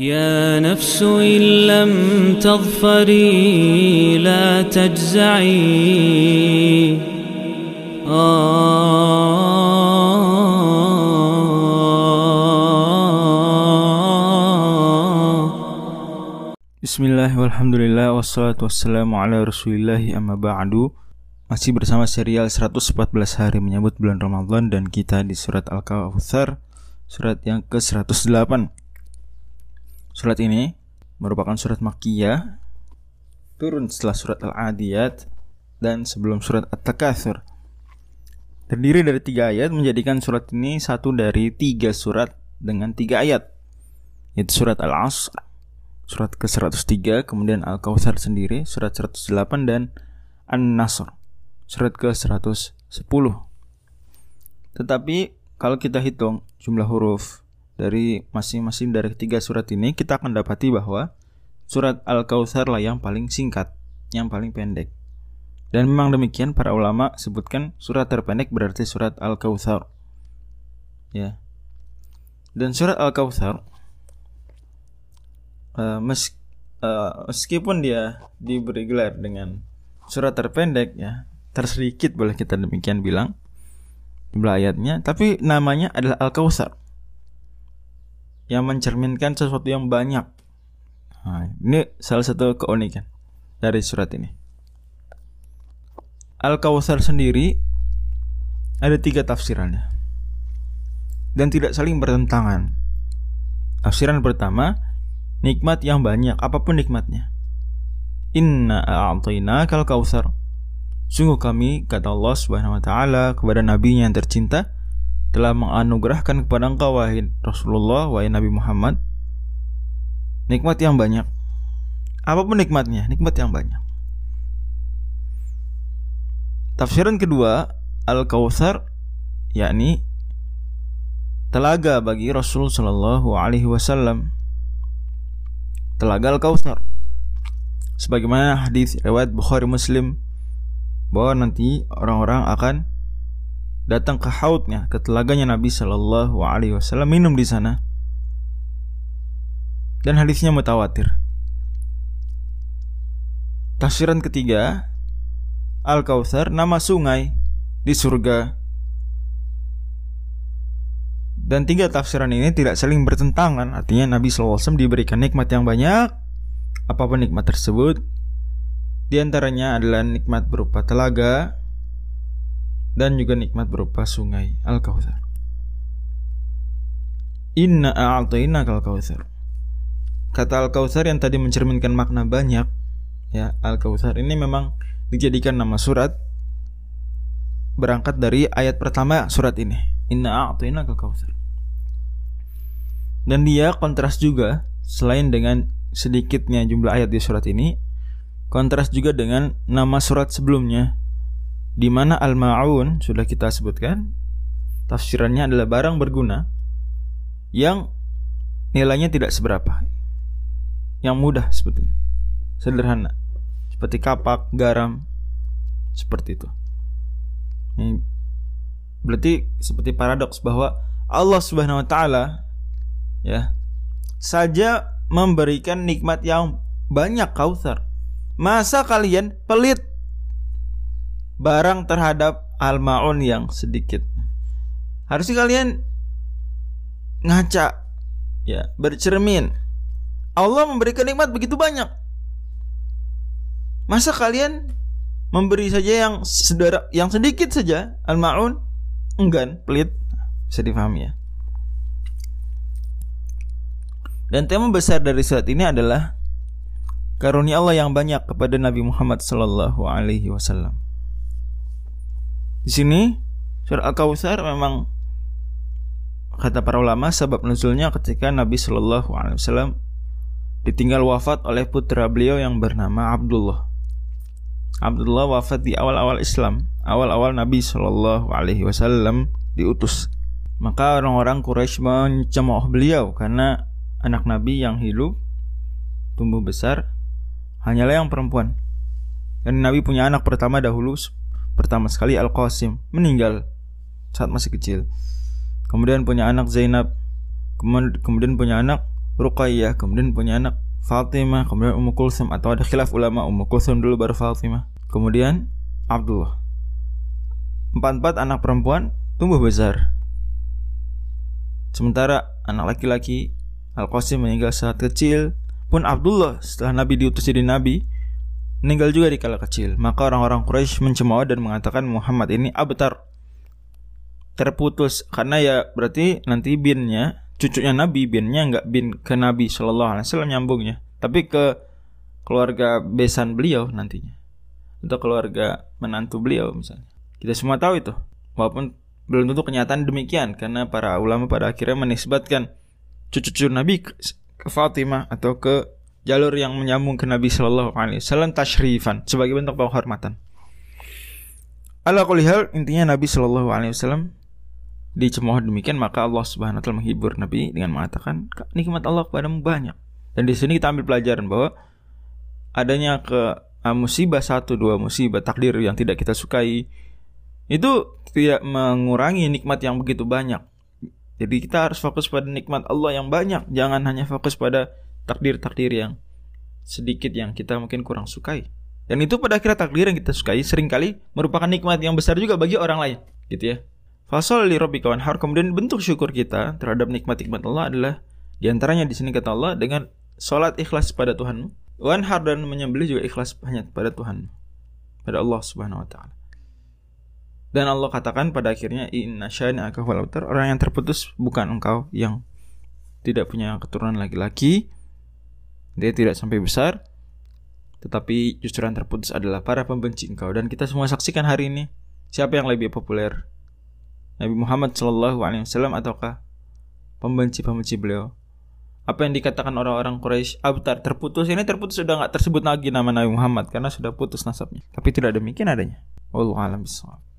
يا نفس إن لم تظفري لا تجزعي Bismillah walhamdulillah wassalatu wassalamu ala rasulillahi amma ba'du Masih bersama serial 114 hari menyambut bulan Ramadan Dan kita di surat Al-Kawthar Surat yang ke-108 Surat ini merupakan surat Makkiyah Turun setelah surat Al-Adiyat Dan sebelum surat At-Takathur Terdiri dari tiga ayat menjadikan surat ini satu dari tiga surat dengan tiga ayat Yaitu surat Al-Asr surat ke-103, kemudian Al-Kautsar sendiri surat 108 dan An-Nasr surat ke-110. Tetapi kalau kita hitung jumlah huruf dari masing-masing dari tiga surat ini, kita akan dapati bahwa surat Al-Kautsar lah yang paling singkat, yang paling pendek. Dan memang demikian para ulama sebutkan surat terpendek berarti surat Al-Kautsar. Ya. Dan surat Al-Kautsar uh, mes, uh, meskipun dia diberi gelar dengan surat terpendek ya tersedikit boleh kita demikian bilang jumlah ayatnya tapi namanya adalah al kausar yang mencerminkan sesuatu yang banyak nah, ini salah satu keunikan dari surat ini al kausar sendiri ada tiga tafsirannya dan tidak saling bertentangan tafsiran pertama nikmat yang banyak apa pun nikmatnya. Inna a'tayna kal kausar. Sungguh kami kata Allah Subhanahu wa taala kepada nabinya yang tercinta telah menganugerahkan kepada engkau wahai Rasulullah wahai Nabi Muhammad nikmat yang banyak. Apa pun nikmatnya, nikmat yang banyak. Tafsiran kedua, Al-Kautsar yakni telaga bagi Rasul Shallallahu alaihi wasallam Telaga Al-Kautsar. Sebagaimana hadis riwayat Bukhari Muslim bahwa nanti orang-orang akan datang ke hautnya, ke telaganya Nabi Shallallahu Alaihi Wasallam minum di sana. Dan hadisnya mutawatir. Tafsiran ketiga, Al-Kautsar nama sungai di surga. Dan tiga tafsiran ini tidak saling bertentangan Artinya Nabi SAW diberikan nikmat yang banyak Apa pun nikmat tersebut Di antaranya adalah nikmat berupa telaga Dan juga nikmat berupa sungai Al-Kawthar Inna a'atayna kal-kawthar Kata Al-Kawthar yang tadi mencerminkan makna banyak Ya, Al-Kawthar ini memang dijadikan nama surat Berangkat dari ayat pertama surat ini. Inna a'tayna kautsar. Dan dia kontras juga selain dengan sedikitnya jumlah ayat di surat ini, kontras juga dengan nama surat sebelumnya di mana al-maun sudah kita sebutkan tafsirannya adalah barang berguna yang nilainya tidak seberapa. Yang mudah sebetulnya. Sederhana. Seperti kapak, garam, seperti itu. Ini Berarti seperti paradoks bahwa Allah Subhanahu wa taala ya saja memberikan nikmat yang banyak kausar. Masa kalian pelit barang terhadap al-maun yang sedikit? Harusnya kalian ngaca ya, bercermin. Allah memberikan nikmat begitu banyak. Masa kalian memberi saja yang sedara, yang sedikit saja al-maun enggan, pelit, bisa difahami ya. Dan tema besar dari surat ini adalah karunia Allah yang banyak kepada Nabi Muhammad sallallahu alaihi wasallam. Di sini surat Al-Kautsar memang kata para ulama sebab nuzulnya ketika Nabi sallallahu alaihi wasallam ditinggal wafat oleh putra beliau yang bernama Abdullah. Abdullah wafat di awal-awal Islam, awal-awal Nabi Shallallahu Alaihi Wasallam diutus. Maka orang-orang Quraisy mencemooh beliau karena anak Nabi yang hidup tumbuh besar hanyalah yang perempuan. Dan Nabi punya anak pertama dahulu pertama sekali Al Qasim meninggal saat masih kecil. Kemudian punya anak Zainab, kemudian punya anak Ruqayyah, kemudian punya anak Fatimah, kemudian Ummu Kulsum atau ada khilaf ulama Ummu Kulsum dulu baru Fatimah. Kemudian Abdullah. Empat-empat anak perempuan tumbuh besar. Sementara anak laki-laki Al-Qasim meninggal saat kecil, pun Abdullah setelah Nabi diutus jadi nabi meninggal juga di kala kecil. Maka orang-orang Quraisy mencemooh dan mengatakan Muhammad ini abtar. Terputus. Karena ya berarti nanti binnya cucunya Nabi binnya nggak bin ke Nabi Shallallahu Alaihi Wasallam nyambungnya. Tapi ke keluarga besan beliau nantinya. Atau keluarga menantu beliau misalnya. Kita semua tahu itu. Walaupun belum tentu kenyataan demikian. Karena para ulama pada akhirnya menisbatkan cucu-cucu Nabi ke, Fatimah atau ke jalur yang menyambung ke Nabi Shallallahu Alaihi Wasallam tashrifan sebagai bentuk penghormatan. Ala hal intinya Nabi Shallallahu Alaihi Wasallam dicemooh demikian maka Allah Subhanahu wa taala menghibur Nabi dengan mengatakan nikmat Allah kepadamu banyak. Dan di sini kita ambil pelajaran bahwa adanya ke uh, musibah satu dua musibah takdir yang tidak kita sukai itu tidak mengurangi nikmat yang begitu banyak. Jadi kita harus fokus pada nikmat Allah yang banyak, jangan hanya fokus pada takdir-takdir yang sedikit yang kita mungkin kurang sukai. Dan itu pada akhirnya takdir yang kita sukai sering kali merupakan nikmat yang besar juga bagi orang lain, gitu ya. Fasol li rabbika wanhar. Kemudian bentuk syukur kita terhadap nikmat-nikmat Allah adalah di antaranya di sini kata Allah dengan sholat ikhlas pada Tuhan. Wanhar dan menyembelih juga ikhlas hanya pada Tuhan. Pada Allah Subhanahu wa taala. Dan Allah katakan pada akhirnya inna syani'aka Orang yang terputus bukan engkau yang tidak punya keturunan laki-laki. Dia tidak sampai besar. Tetapi justru yang terputus adalah para pembenci engkau dan kita semua saksikan hari ini siapa yang lebih populer Nabi Muhammad Shallallahu Alaihi Wasallam ataukah pembenci-pembenci beliau? Apa yang dikatakan orang-orang Quraisy abtar terputus ini terputus sudah nggak tersebut lagi nama Nabi Muhammad karena sudah putus nasabnya. Tapi tidak demikian adanya. Wallahu a'lam bishawab.